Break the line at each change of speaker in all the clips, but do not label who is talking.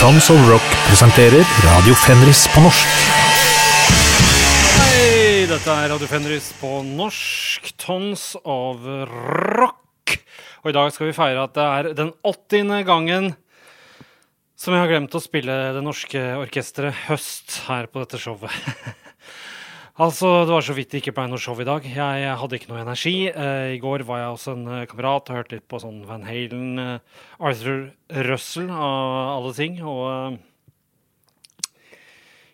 Tons of Rock presenterer Radio Fenris på norsk.
Hei, dette er Radio Fenris på norsk. Tons of rock. Og i dag skal vi feire at det er den 80. gangen som jeg har glemt å spille Det Norske Orkesteret Høst her på dette showet. altså, det var så vidt det ikke ble noe show i dag. Jeg, jeg hadde ikke noe energi. Eh, I går var jeg hos en eh, kamerat og hørte litt på sånn Van Halen, eh, Arthur Russell av alle ting. og... Eh,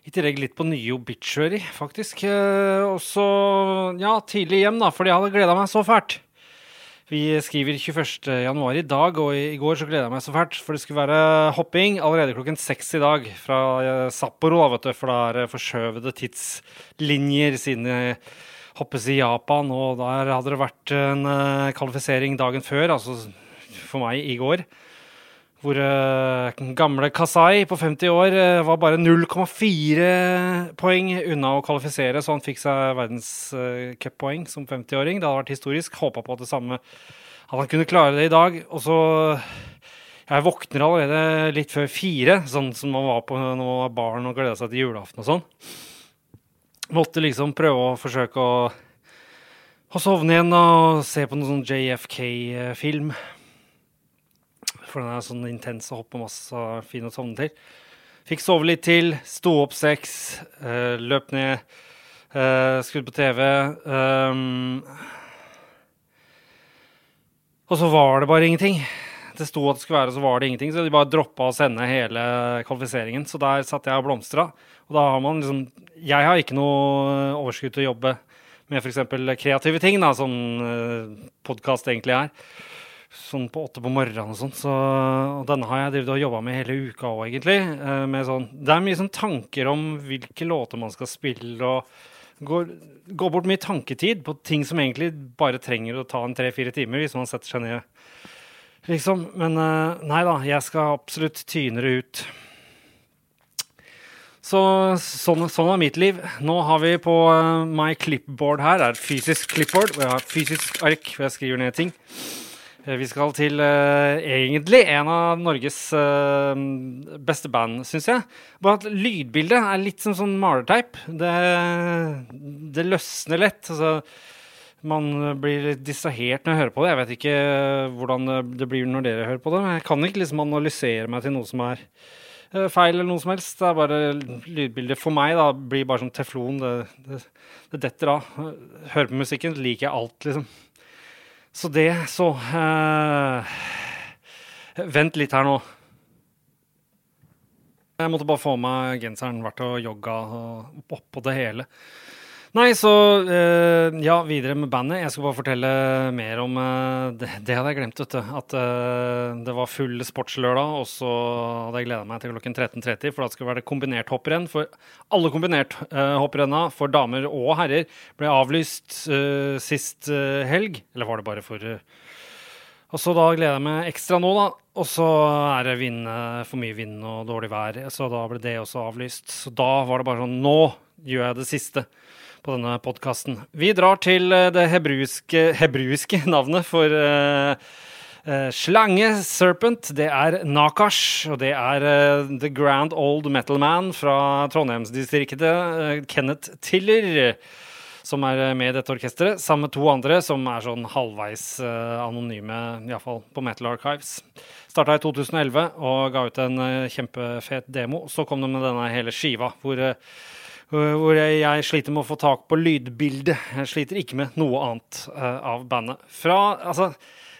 i tillegg litt på nye Obituary, faktisk. Eh, og så ja, tidlig hjem, da, fordi jeg hadde gleda meg så fælt. Vi skriver 21. januar i dag, og i går så gleda jeg meg så fælt. For det skulle være hopping allerede klokken seks i dag fra eh, Sapporo, vet du. For da er det forskjøvede tidslinjer siden jeg hoppes i Japan. Og der hadde det vært en uh, kvalifisering dagen før, altså for meg i går. Hvor uh, gamle Kasai på 50 år uh, var bare 0,4 poeng unna å kvalifisere, så han fikk seg verdenscuppoeng uh, som 50-åring. Det hadde vært historisk. Håpa på at det samme at han kunne klare det i dag. Og så Jeg våkner allerede litt før fire, sånn som man var på når man var barn og gleda seg til julaften og sånn. Måtte liksom prøve å forsøke å, å sovne igjen og se på noen sånn JFK-film. For den er sånn intens og hopper masse og fin å sovne til. Fikk sove litt til, sto opp seks, uh, løp ned, uh, skrudd på TV. Um, og så var det bare ingenting. Det sto at det skulle være, så var det ingenting. Så de bare droppa å sende hele kvalifiseringen. Så der satt jeg og blomstra. Og da har man liksom Jeg har ikke noe overskudd til å jobbe med f.eks. kreative ting, da, som uh, podkast egentlig er sånn på åtte på morgenen og sånn. Så, denne har jeg drevet og jobba med hele uka òg, egentlig. Med sånn, det er mye sånn tanker om hvilke låter man skal spille, og går bort mye tanketid på ting som egentlig bare trenger å ta en tre-fire timer hvis man setter seg ned. Liksom. Men nei da, jeg skal absolutt tyne det ut. Så sånn, sånn, er mitt liv. Nå har vi på uh, my clipboard her, det er et fysisk clipboard, hvor jeg har et fysisk ark hvor jeg skriver ned ting. Vi skal til uh, egentlig en av Norges uh, beste band, syns jeg. Bare at lydbildet er litt som sånn malerteip. Det, det løsner lett. Altså, man blir litt distrahert når jeg hører på det. Jeg vet ikke hvordan det blir når dere hører på det. Men jeg kan ikke liksom analysere meg til noe som er feil eller noe som helst. Det er bare lydbildet for meg da, blir bare som teflon. Det, det, det detter av. Hører på musikken, liker jeg alt, liksom. Så det, så uh, Vent litt her nå. Jeg måtte bare få meg genseren, vært og jogga og oppå det hele. Nei, så uh, ja, videre med bandet. Jeg skal bare fortelle mer om uh, det, det, hadde jeg glemt, vet du. At det var full sportslørdag, og så hadde jeg gleda meg til klokken 13.30, for da skulle det være kombinert hopprenn. For alle kombinert hopprenna for damer og herrer ble avlyst sist helg. Eller var det bare for Og så da gleder jeg meg ekstra nå, da. Og så er det vind, for mye vind og dårlig vær, så da ble det også avlyst. Så da var det bare sånn Nå gjør jeg det siste på denne podkasten. Vi drar til det hebruiske, hebruiske navnet for uh, uh, slange, serpent. Det er Nakash, og det er uh, The Grand Old Metal Man fra Trondheimsdistriktet, Kenneth Tiller som er med i dette orkesteret, sammen med to andre som er sånn halvveis uh, anonyme, iallfall på Metal Archives. Starta i 2011 og ga ut en uh, kjempefet demo. Så kom de med denne hele skiva, hvor, uh, hvor jeg, jeg, sliter med å få tak på lydbildet. Jeg sliter ikke med noe annet av bandet. Fra Altså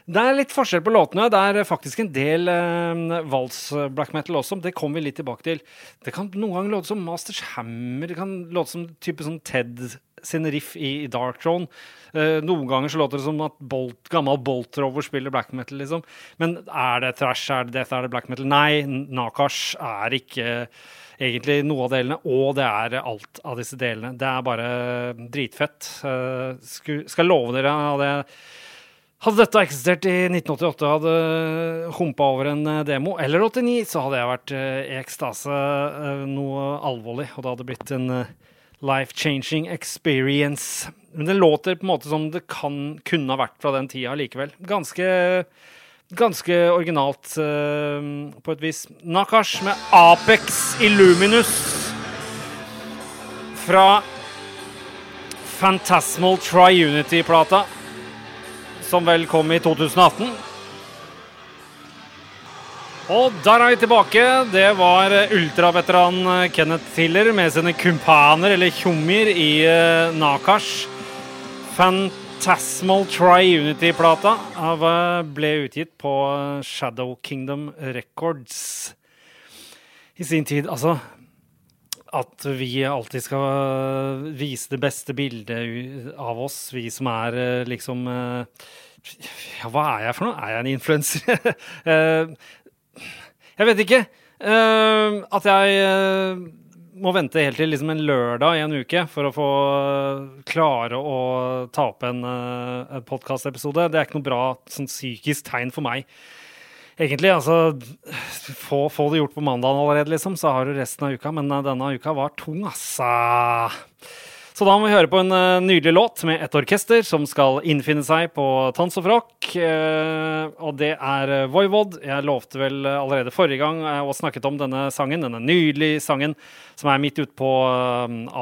det er litt forskjell på låtene. Det er faktisk en del eh, vals-black metal også. Det kommer vi litt tilbake til. Det kan noen ganger låte som Masters Hammer. Det kan låte som type sånn Ted sin riff i, i Dark Throne. Eh, noen ganger så låter det som at Bolt, gammel Bolt Rover spiller black metal, liksom. Men er det trash, er det death, er det black metal? Nei, Nakash er ikke egentlig noe av delene, og det er alt av disse delene. Det er bare dritfett. Eh, skal love dere av det hadde dette eksistert i 1988 og hadde humpa over en demo, eller 89, så hadde jeg vært i ekstase noe alvorlig, og det hadde blitt en life-changing experience. Men det låter på en måte som det kan, kunne ha vært fra den tida likevel. Ganske Ganske originalt på et vis. Nakash med Apex Illuminus fra Fantasmal Triunity-plata, som vel kom i 2018. Og der er vi tilbake. Det var ultraveteran Kenneth Tiller med sine kumpaner, eller tjommier, i uh, Nakash. Fantasmal Triunity-plata uh, ble utgitt på Shadow Kingdom Records i sin tid. Altså at vi alltid skal vise det beste bildet av oss, vi som er eh, liksom eh, Ja, hva er jeg for noe? Er jeg en influenser? Eh, jeg vet ikke. At jeg må vente helt til liksom en lørdag i en uke for å få klare å ta opp en, en podkastepisode. Det er ikke noe bra sånn psykisk tegn for meg egentlig, altså få, få, det gjort på mandagen allerede, liksom, så har du resten av uka. Men uh, denne uka var tung, altså. Så da må vi høre på en uh, nydelig låt med et orkester som skal innfinne seg på Tons of Rock. Uh, og det er Voivod. Jeg lovte vel allerede forrige gang og snakket om denne sangen, denne nydelige sangen som er midt ute på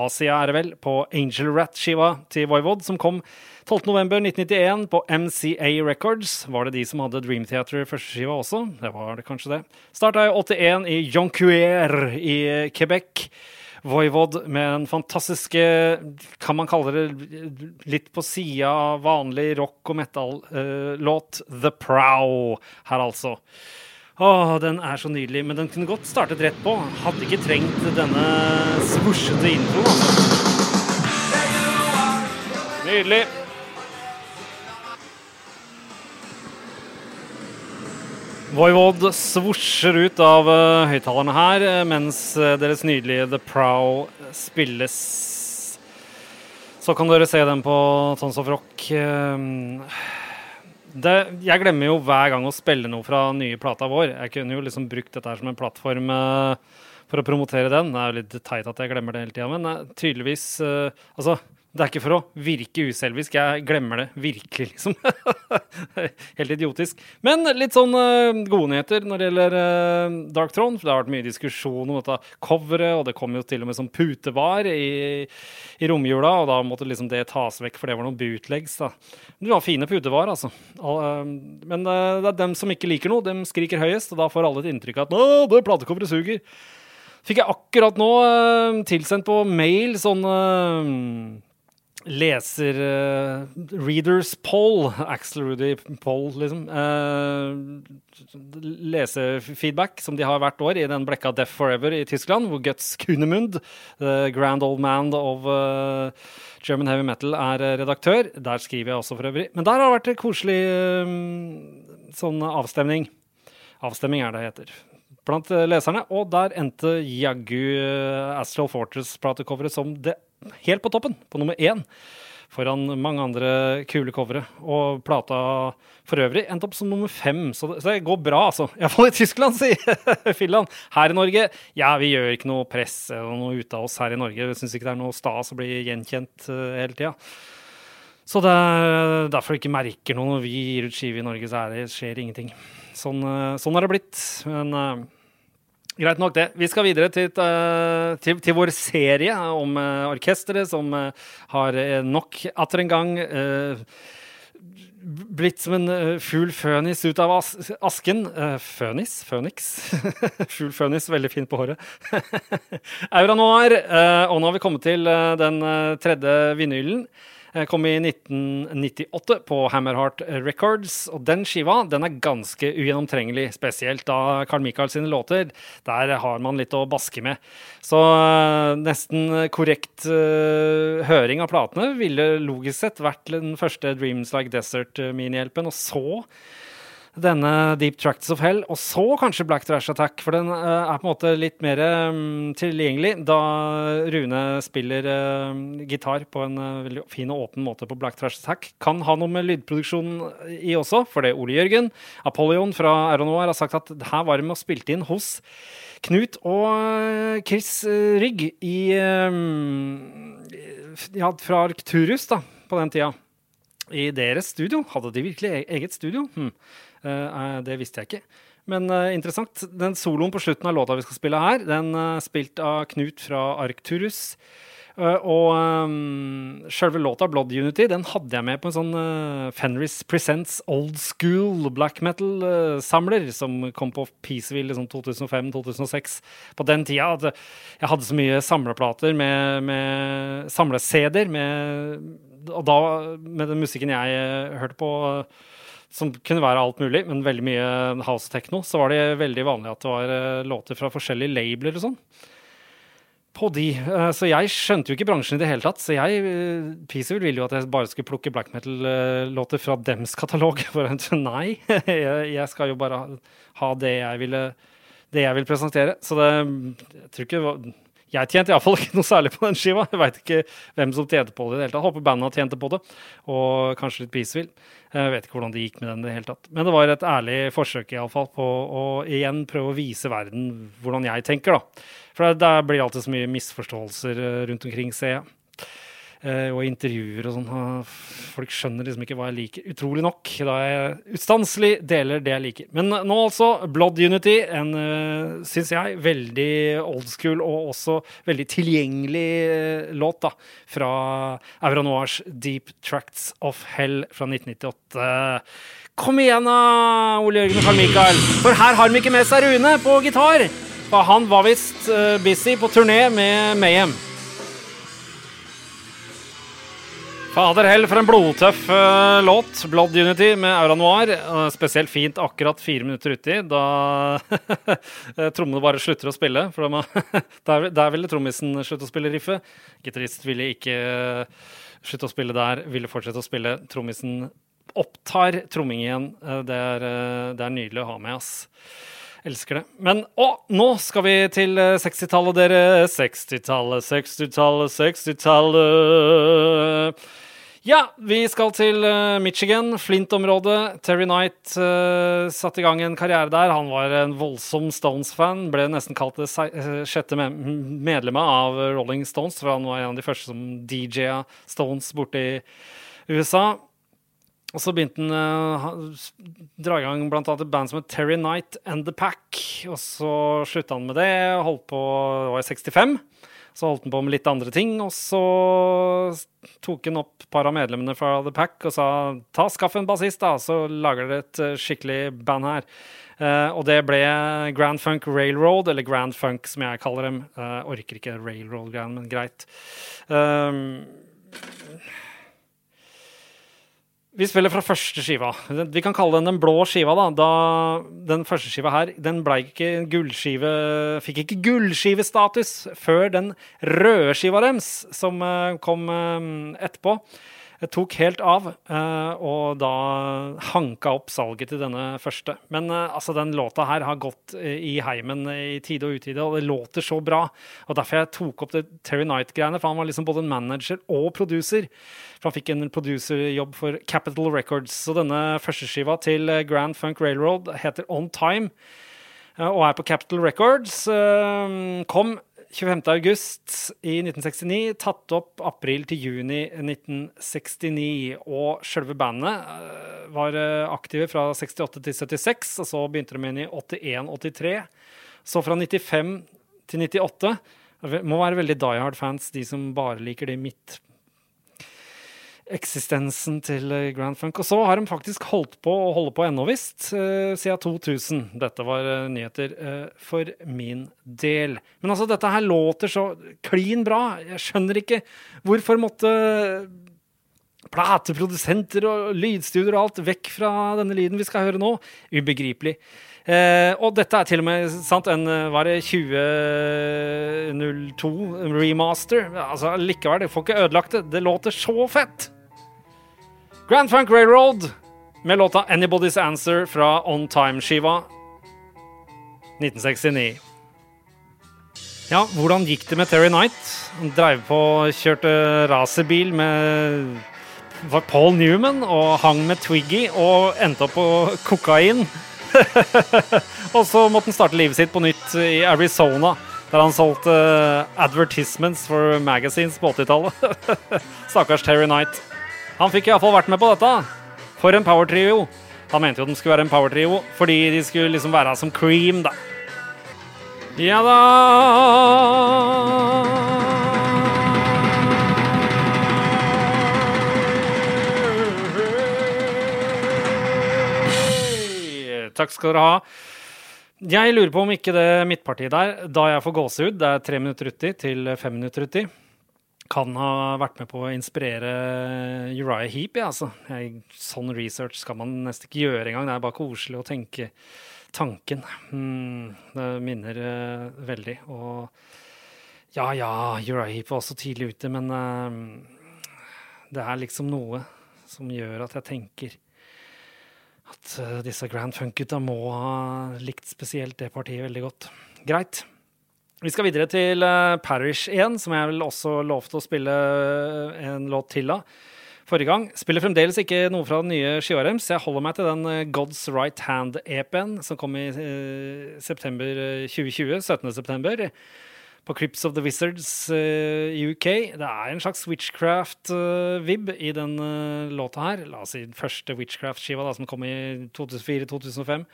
Asia, er det vel, på Angel Rat-skiva til Voivod, som kom 12.11.1991 på MCA Records var det de som hadde Dream Theater førsteskiva også. Det var det kanskje det. Starta i 81 i Jonquier i Quebec. Voivod med den fantastiske, kan man kalle det litt på sida av vanlig rock og metal-låt, uh, The Prow her, altså. Åh, den er så nydelig, men den kunne godt startet rett på. Hadde ikke trengt denne svosjete introen, altså. Nydelig. Voivod svosjer ut av uh, høyttalerne her, eh, mens uh, deres nydelige The Prow spilles. Så kan dere se den på Tons of Rock. Uh, det, jeg glemmer jo hver gang å spille noe fra nye plata vår. Jeg kunne jo liksom brukt dette her som en plattform for å promotere den. Det er jo litt teit at jeg glemmer det hele tida, men tydeligvis Altså, det er ikke for å virke uselvisk, jeg glemmer det virkelig, liksom. Helt idiotisk. Men litt sånn uh, gode nyheter når det gjelder uh, Dark Throne. For det har vært mye diskusjon om dette coveret, og det kom jo til og med som putevar i, i romjula, og da måtte liksom det tas vekk, for det var noen bootlegs. da. Du har fine putevar, altså. Uh, men det er dem som ikke liker noe, dem skriker høyest, og da får alle et inntrykk av at 'Å, det platecoveret suger'. Fikk jeg akkurat nå tilsendt på mail sånn leser uh, Readers poll, Axel Rudy poll, liksom. Uh, lesefeedback som de har hvert år i den blekka Deaf Forever i Tyskland, hvor Guts Kunemund, the grand old man of uh, German heavy metal, er redaktør. Der skriver jeg også, for øvrig. Men der har det vært en koselig sånn avstemning. Avstemning er det heter blant leserne, og der endte jaggu Astral Fortress-platecoveret som det helt på toppen, på nummer én. Foran mange andre kule covere. Og plata for øvrig endte opp som nummer fem, så det, så det går bra, altså. Iallfall i Tyskland, sier Finland. Her i Norge, ja, vi gjør ikke noe press eller noe ut av oss her i Norge. Syns ikke det er noe stas å bli gjenkjent uh, hele tida. Så det er derfor ikke merker noe når vi gir ut skive i Norge, så er det, skjer ingenting. Sånn, uh, sånn har det blitt. Men uh, Greit nok, det. Vi skal videre til, uh, til, til vår serie om uh, orkesteret som har nok atter en gang blitt som en fugl fønis ut av as asken. Fønis? Føniks? fugl fønis, veldig fint på håret. Aura Noir. Og nå har vi kommet til den tredje vinylen. Eh, kom i 1998 på Hammerheart Records. Og den skiva den er ganske ugjennomtrengelig, spesielt da Carl Michael sine låter. Der har man litt å baske med. Så uh, nesten korrekt uh, høring av platene ville logisk sett vært den første Dreams Like Desert-minihjelpen. Og så denne Deep Tracts of Hell, og så kanskje Black Trash Attack, for den uh, er på en måte litt mer um, tilgjengelig da Rune spiller uh, gitar på en uh, veldig fin og åpen måte på Black Trash Attack. Kan ha noe med lydproduksjonen i også, for det Ole Jørgen Apollyon fra Aeronoir har sagt at her var de og spilte inn hos Knut og Chris Rygg i um, ja, fra Arcturus da, på den tida. I deres studio. Hadde de virkelig e-, eget studio? Hm. Eh, det visste jeg ikke. Men uh, interessant. Den soloen på slutten av låta vi skal spille her, den er uh, spilt av Knut fra Arcturus. Uh, og um, sjølve låta Blood Unity den hadde jeg med på en sånn uh, Fenris Presents Old School black metal-samler som kom på Peaceville i sånn 2005-2006. På den tida at jeg hadde så mye samleplater med, med samle-CD-er, og da med den musikken jeg hørte på som kunne være alt mulig, men veldig mye house techno, så var det veldig vanlig at det var uh, låter fra forskjellige labeler og sånn. På de. Uh, så jeg skjønte jo ikke bransjen i det hele tatt. Så jeg eh, ville jo at jeg bare skulle plukke black metal-låter fra dems katalog. For nei, jeg, skal jo bare ha, det jeg ville det jeg vil presentere. Så det Jeg tror ikke det var jeg tjente iallfall ikke noe særlig på den skiva. Jeg veit ikke hvem som tjente på det i det hele tatt. Håper bandet tjente på det, og kanskje litt Peaceville. Jeg vet ikke hvordan det gikk med den i det hele tatt. Men det var et ærlig forsøk i alle fall, på å igjen prøve å vise verden hvordan jeg tenker. da. For der blir alltid så mye misforståelser eh, rundt omkring, ser jeg. Eh, og intervjuer og sånn. Folk skjønner liksom ikke hva jeg liker. Utrolig nok, da jeg utstanselig deler det jeg liker. Men nå altså Blood Unity, en uh, syns jeg veldig old school og også veldig tilgjengelig uh, låt da, fra Auranoirs Deep Tracts of Hell fra 1998. Kom igjen da, Ole Jørgen og Carl Michael, for her har de ikke med seg Rune på gitar. For han var visst busy på turné med Mayhem. Fader hell for en blodtøff uh, låt. 'Blood Unity' med Aura Noir. Uh, spesielt fint akkurat fire minutter uti, da trommene bare slutter å spille. For der, der, ville trommisen slutte å spille riffet. Gitarist ville ikke uh, slutte å spille der, ville fortsette å spille. Trommisen opptar tromming igjen. Det er, det, er, nydelig å ha med, ass. Elsker det. Men å, nå skal vi til 60-tallet, dere. 60-tallet, 60-tallet, 60-tallet. Ja, vi skal til uh, Michigan, Flint-området. Terry Knight uh, satte i gang en karriere der. Han var en voldsom Stones-fan. Ble nesten kalt det uh, sjette me medlemmet av Rolling Stones, for han var en av de første som DJ-a Stones borte i USA. Og så begynte han å dra i gang bl.a. et band som het Terry Knight and The Pack. Og så slutta han med det. Holdt på Det var i 65. Så holdt han på med litt andre ting, og så tok han opp et par av medlemmene fra The Pack og sa ta skaff en bassist, da, så lager dere et eh, skikkelig band her. Uh, og det ble Grand Funk Railroad, eller Grand Funk som jeg kaller dem. Uh, orker ikke Railroad Grand, men greit. Uh, vi spiller fra første skiva. Vi kan kalle den den blå skiva. da. da den første skiva her den ble ikke gullskive, fikk ikke gullskivestatus før den røde skiva deres, som eh, kom eh, etterpå tok helt av, eh, og da hanka opp salget til denne første. Men eh, altså, den låta her har gått eh, i heimen i tide og utide, og det låter så bra. Og derfor jeg tok opp det Terry Knight-greiene, for han var liksom både en manager og producer. For han fikk en producerjobb for Capital Records. Så denne førsteskiva til Grand Funk Railroad heter On Time og er på Capital Records. Kom 25.8 i 1969, tatt opp april til juni 1969. Og sjølve bandet eh, var eh, aktive fra 68 til 76, og så begynte de inn i 81-83. Så fra 95 til 98 det må være veldig Die Hard-fans, de som bare liker det midt eksistensen til eh, Grand Funk. Og så har de faktisk holdt på å holde på ennå, visst, uh, siden 2000. Dette var uh, nyheter for min del. Men altså, dette her låter så klin bra. Jeg skjønner ikke hvorfor måtte plateprodusenter og lydstudier og alt vekk fra denne lyden vi skal høre nå. Ubegripelig. Eh, og dette er til og med sant, en var det 2002 remaster. Altså Likevel, det får ikke ødelagt det. Det låter så fett! Grand Funk Railroad med låta 'Anybody's Answer' fra On Time-skiva 1969. Ja, hvordan gikk det med Terry Knight? Han dreiv på kjørte racerbil med Paul Newman og hang med Twiggy og endte opp på kokain. og så måtte han starte livet sitt på nytt i Arizona, der han solgte advertisements for magazines på 80-tallet. Stakkars Terry Knight. Han fikk iallfall vært med på dette. For en power trio. Han mente jo den skulle være en powertrio fordi de skulle liksom være som Cream, da. Ja da Takk skal dere ha. Jeg lurer på om ikke det midtpartiet der, da jeg får gåsehud, det er tre minutter uti til fem minutter uti, kan ha vært med på å inspirere Uriah Heap. Ja, altså. Sånn research skal man nesten ikke gjøre engang. Det er bare koselig å tenke tanken. Mm, det minner uh, veldig. Og ja, ja, Uriah Heap var også tidlig ute, men uh, det er liksom noe som gjør at jeg tenker at uh, disse Grand Funk-gutta må ha likt spesielt det partiet veldig godt. Greit. Vi skal videre til uh, Parish igjen, som jeg vel også lovte å spille uh, en låt til av forrige gang. Spiller fremdeles ikke noe fra den nye skiva deres. Jeg holder meg til den God's Right Hand-EP-en som kom i september 2020. 17. september på Crips of the Wizards i UK. Det er en slags witchcraft-vib uh, i den låta her. La oss si den første witchcraft-skiva som kom i 2004-2005.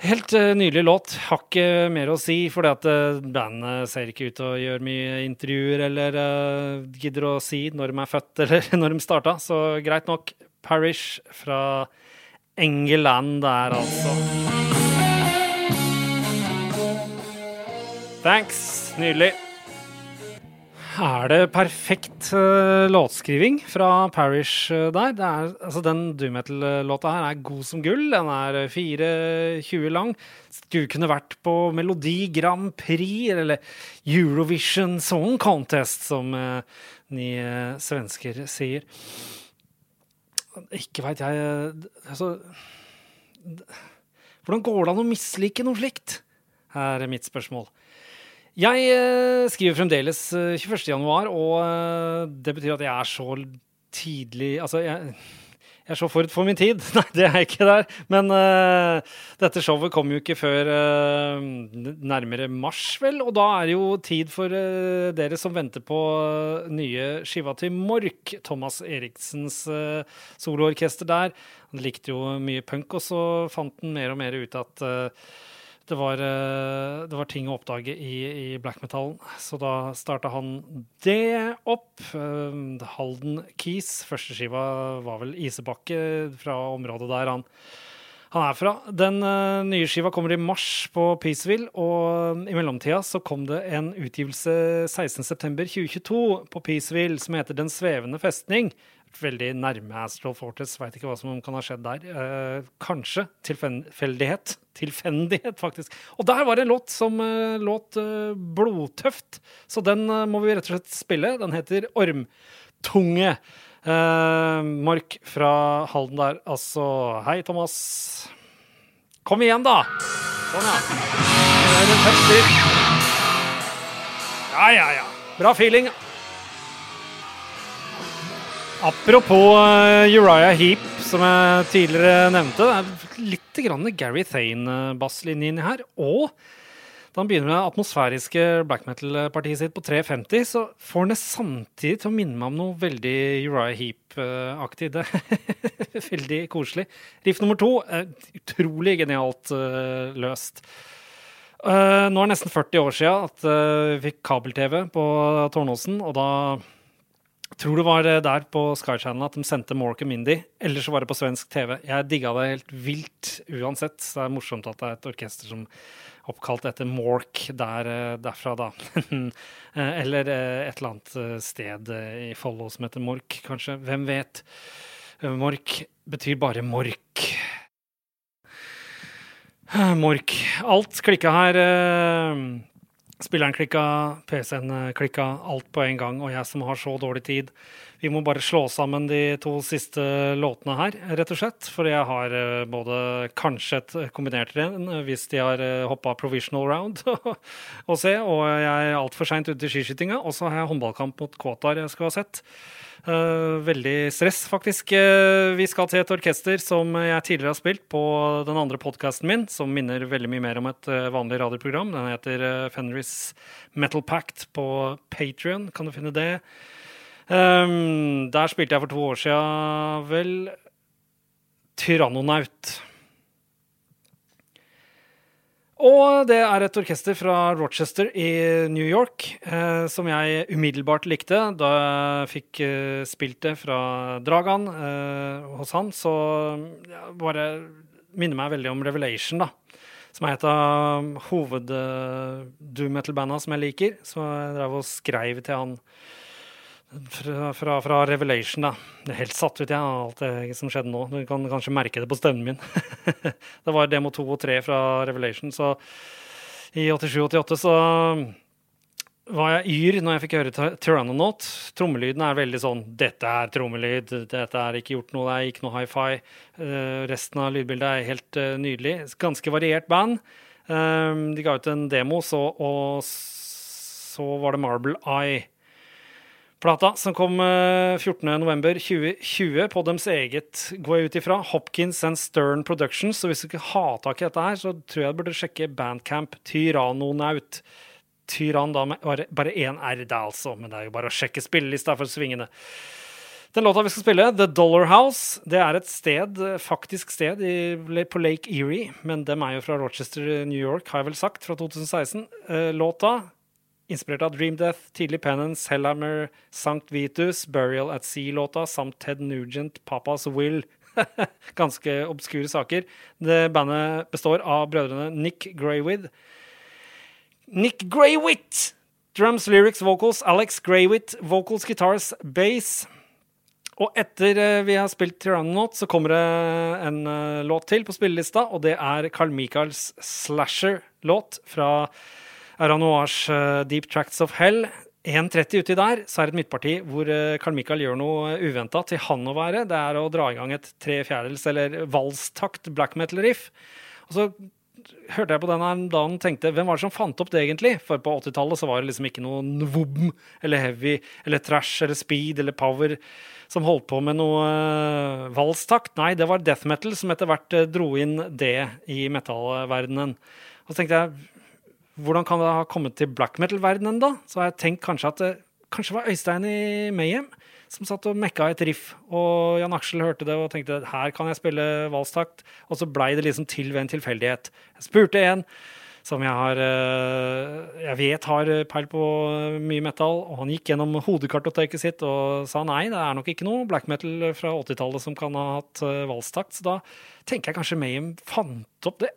Helt uh, nydelig låt. Har ikke mer å si, fordi at uh, bandet ser ikke ut til å gjøre mye intervjuer eller uh, gidder å si når de er født eller når de starta. Så greit nok. Parish fra England der, altså. Thanks. Nydelig. Er det perfekt uh, låtskriving fra Parish uh, der? Er, altså, den doom metal-låta her er god som gull. Den er 4.20 lang. Skulle kunne vært på Melodi Grand Prix eller Eurovision Song Contest, som uh, ni svensker sier. Ikke veit jeg Altså Hvordan går det an å mislike noe slikt? Her er mitt spørsmål. Jeg eh, skriver fremdeles 21.1, eh, og eh, det betyr at jeg er så tidlig Altså, jeg, jeg er så forut for min tid. Nei, det er jeg ikke der. Men uh, dette showet kommer jo ikke før uh, nærmere mars, vel. Og da er det jo tid for uh, dere som venter på nye skiva til Mork. Thomas Eriksens soloorkester der. Han likte jo mye punk, og så fant han mer og mer ut at det var, eh, det var, ting å oppdage i, i black metal, så da starta han det opp. Eh, Halden Keys, første skiva var vel Isebakke fra området der han, han er fra. Den uh, nye skiva kommer i mars på Peaceville, og i mellomtida så kom det en utgivelse 16.9.2022 på Peaceville som heter Den svevende festning veldig nærme Astral Fortress. Veit ikke hva som kan ha skjedd der. Eh, kanskje tilfeldighet. Tilfeldighet, faktisk. Og der var det en låt som eh, låt eh, blodtøft. Så den eh, må vi rett og slett spille. Den heter Ormtunge. Eh, Mark fra Halden der. Altså, hei, Thomas. Kom igjen, da! Sånn, ja. Ja, ja, ja. Bra feeling. Apropos uh, Uriah Heap, som jeg tidligere nevnte. Det er litt grann Gary Thane-basslinje inni her. Og da han begynner med det atmosfæriske black metal-partiet sitt på 350, så får han det samtidig til å minne meg om noe veldig Uriah Heap-aktig. Det er veldig koselig. Riff nummer to er utrolig genialt uh, løst. Nå er det nesten 40 år sia at vi fikk kabel-TV på Tårnåsen, og da tror det var eh, der på Sky Channel at de sendte Mork og Mindy. Eller så var det på svensk TV. Jeg digga det helt vilt uansett. Så det er morsomt at det er et orkester som oppkalt etter Mork der, eh, derfra, da. Eh, eller et eller annet sted i Follo som heter Mork, kanskje. Hvem vet? Mork betyr bare Mork. Mork. Alt klikka her. Spilleren klikka, PC-en eh, klikka, alt på en gang, og jeg som har så dårlig tid. Vi må bare slå sammen de to siste låtene her, rett og slett. For jeg har eh, både kanskje et kombinert renn eh, hvis de har hoppa provisional round å se, og jeg er altfor seint ute i skiskytinga. Og så har jeg håndballkamp mot Kåtar jeg skulle ha sett. Uh, veldig stress, faktisk. Uh, vi skal til et orkester som jeg tidligere har spilt på den andre podkasten min, som minner veldig mye mer om et uh, vanlig radioprogram. Den heter Fenris Metal Pact på Patrion. Kan du finne det? Um, der spilte jeg for to år sia, vel Tyrannonaut. Og det er et orkester fra Rochester i New York eh, som jeg umiddelbart likte da jeg fikk eh, spilt det fra Dragan eh, hos han. Så ja, bare minner meg veldig om Revelation, da. Som er et av hoved-doom metal-banda som jeg liker. Så jeg drev og skrev til han fra, fra, fra, Revelation, da. Helt satt ut, jeg, alt det som skjedde nå. Du kan kanskje merke det på stemmen min. det var demo 2 og 3 fra Revelation, så i 87-88 så var jeg yr når jeg fikk høre Tyrannonaut. Trommelyden er veldig sånn Dette er trommelyd, dette er ikke gjort noe, det er ikke noe hi-fi. Uh, resten av lydbildet er helt uh, nydelig. Ganske variert band. Um, de ga ut en demo, så, og så var det Marble Eye Plata som kom 14.11.2020 eh, på deres eget, går jeg ut ifra, Hopkins and Stern Productions. Så hvis du ikke har tak i dette her, så tror jeg du burde sjekke Bandcamp Tyrannonaut. Tyrann da med bare én R, det altså. Men det er jo bare å sjekke spillelista for svingene. Den låta vi skal spille, The Dollar House, det er et sted, faktisk sted i, på Lake Erie. Men dem er jo fra Rochester, New York, har jeg vel sagt, fra 2016. Eh, låta Inspirert av Dream Death, tidlig Penance, Hellhammer, Sankt Vitus, Burial at Sea-låta samt Ted Nugent, Papas Will. Ganske obskure saker. Det bandet består av brødrene Nick Graywith Nick Graywith! Drums, lyrics, vocals. Alex Graywith. vocals, guitars, bass. Og etter eh, vi har spilt Tyrannonaut, så kommer det en uh, låt til på spillelista, og det er Carl Michaels Slasher-låt fra Aranoirs uh, Deep Tracts of Hell. 1.30 uti der så er det et midtparti hvor uh, Carl Michael gjør noe uventa til han å være. Det er å dra i gang et tre fjerdedels eller valstakt black metal-riff. Og så hørte jeg på den her dagen og tenkte hvem var det som fant opp det egentlig? For på 80-tallet så var det liksom ikke noe nvobm eller heavy eller trash eller speed eller power som holdt på med noe uh, valstakt. Nei, det var death metal som etter hvert dro inn det i metallverdenen. Og så tenkte jeg hvordan kan det ha kommet til black metal-verdenen, da? Så har jeg tenkt kanskje at det kanskje var Øystein i Mayhem som satt og mekka et riff, og Jan Aksel hørte det og tenkte her kan jeg spille valstakt, og så blei det liksom til ved en tilfeldighet. Jeg spurte en som jeg har eh, jeg vet har peil på mye metal, og han gikk gjennom hodekartoteket sitt og sa nei, det er nok ikke noe black metal fra 80-tallet som kan ha hatt eh, valstakt, så da tenker jeg kanskje Mayhem fant opp det.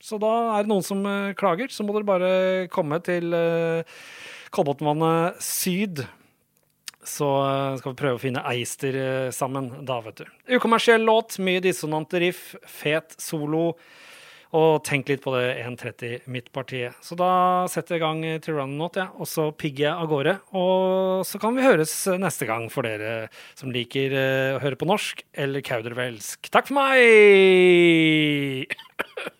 Så da er det noen som uh, klager, så må dere bare komme til uh, Kolbotnvannet syd. Så uh, skal vi prøve å finne Eister sammen da, vet du. Ukommersiell låt, mye dissonante riff, fet solo. Og tenk litt på det 1.30 midtpartiet. Så da setter jeg i gang Tyrannonaut, ja, og så pigger jeg av gårde. Og så kan vi høres neste gang for dere som liker å høre på norsk eller kaudervelsk. Takk for meg!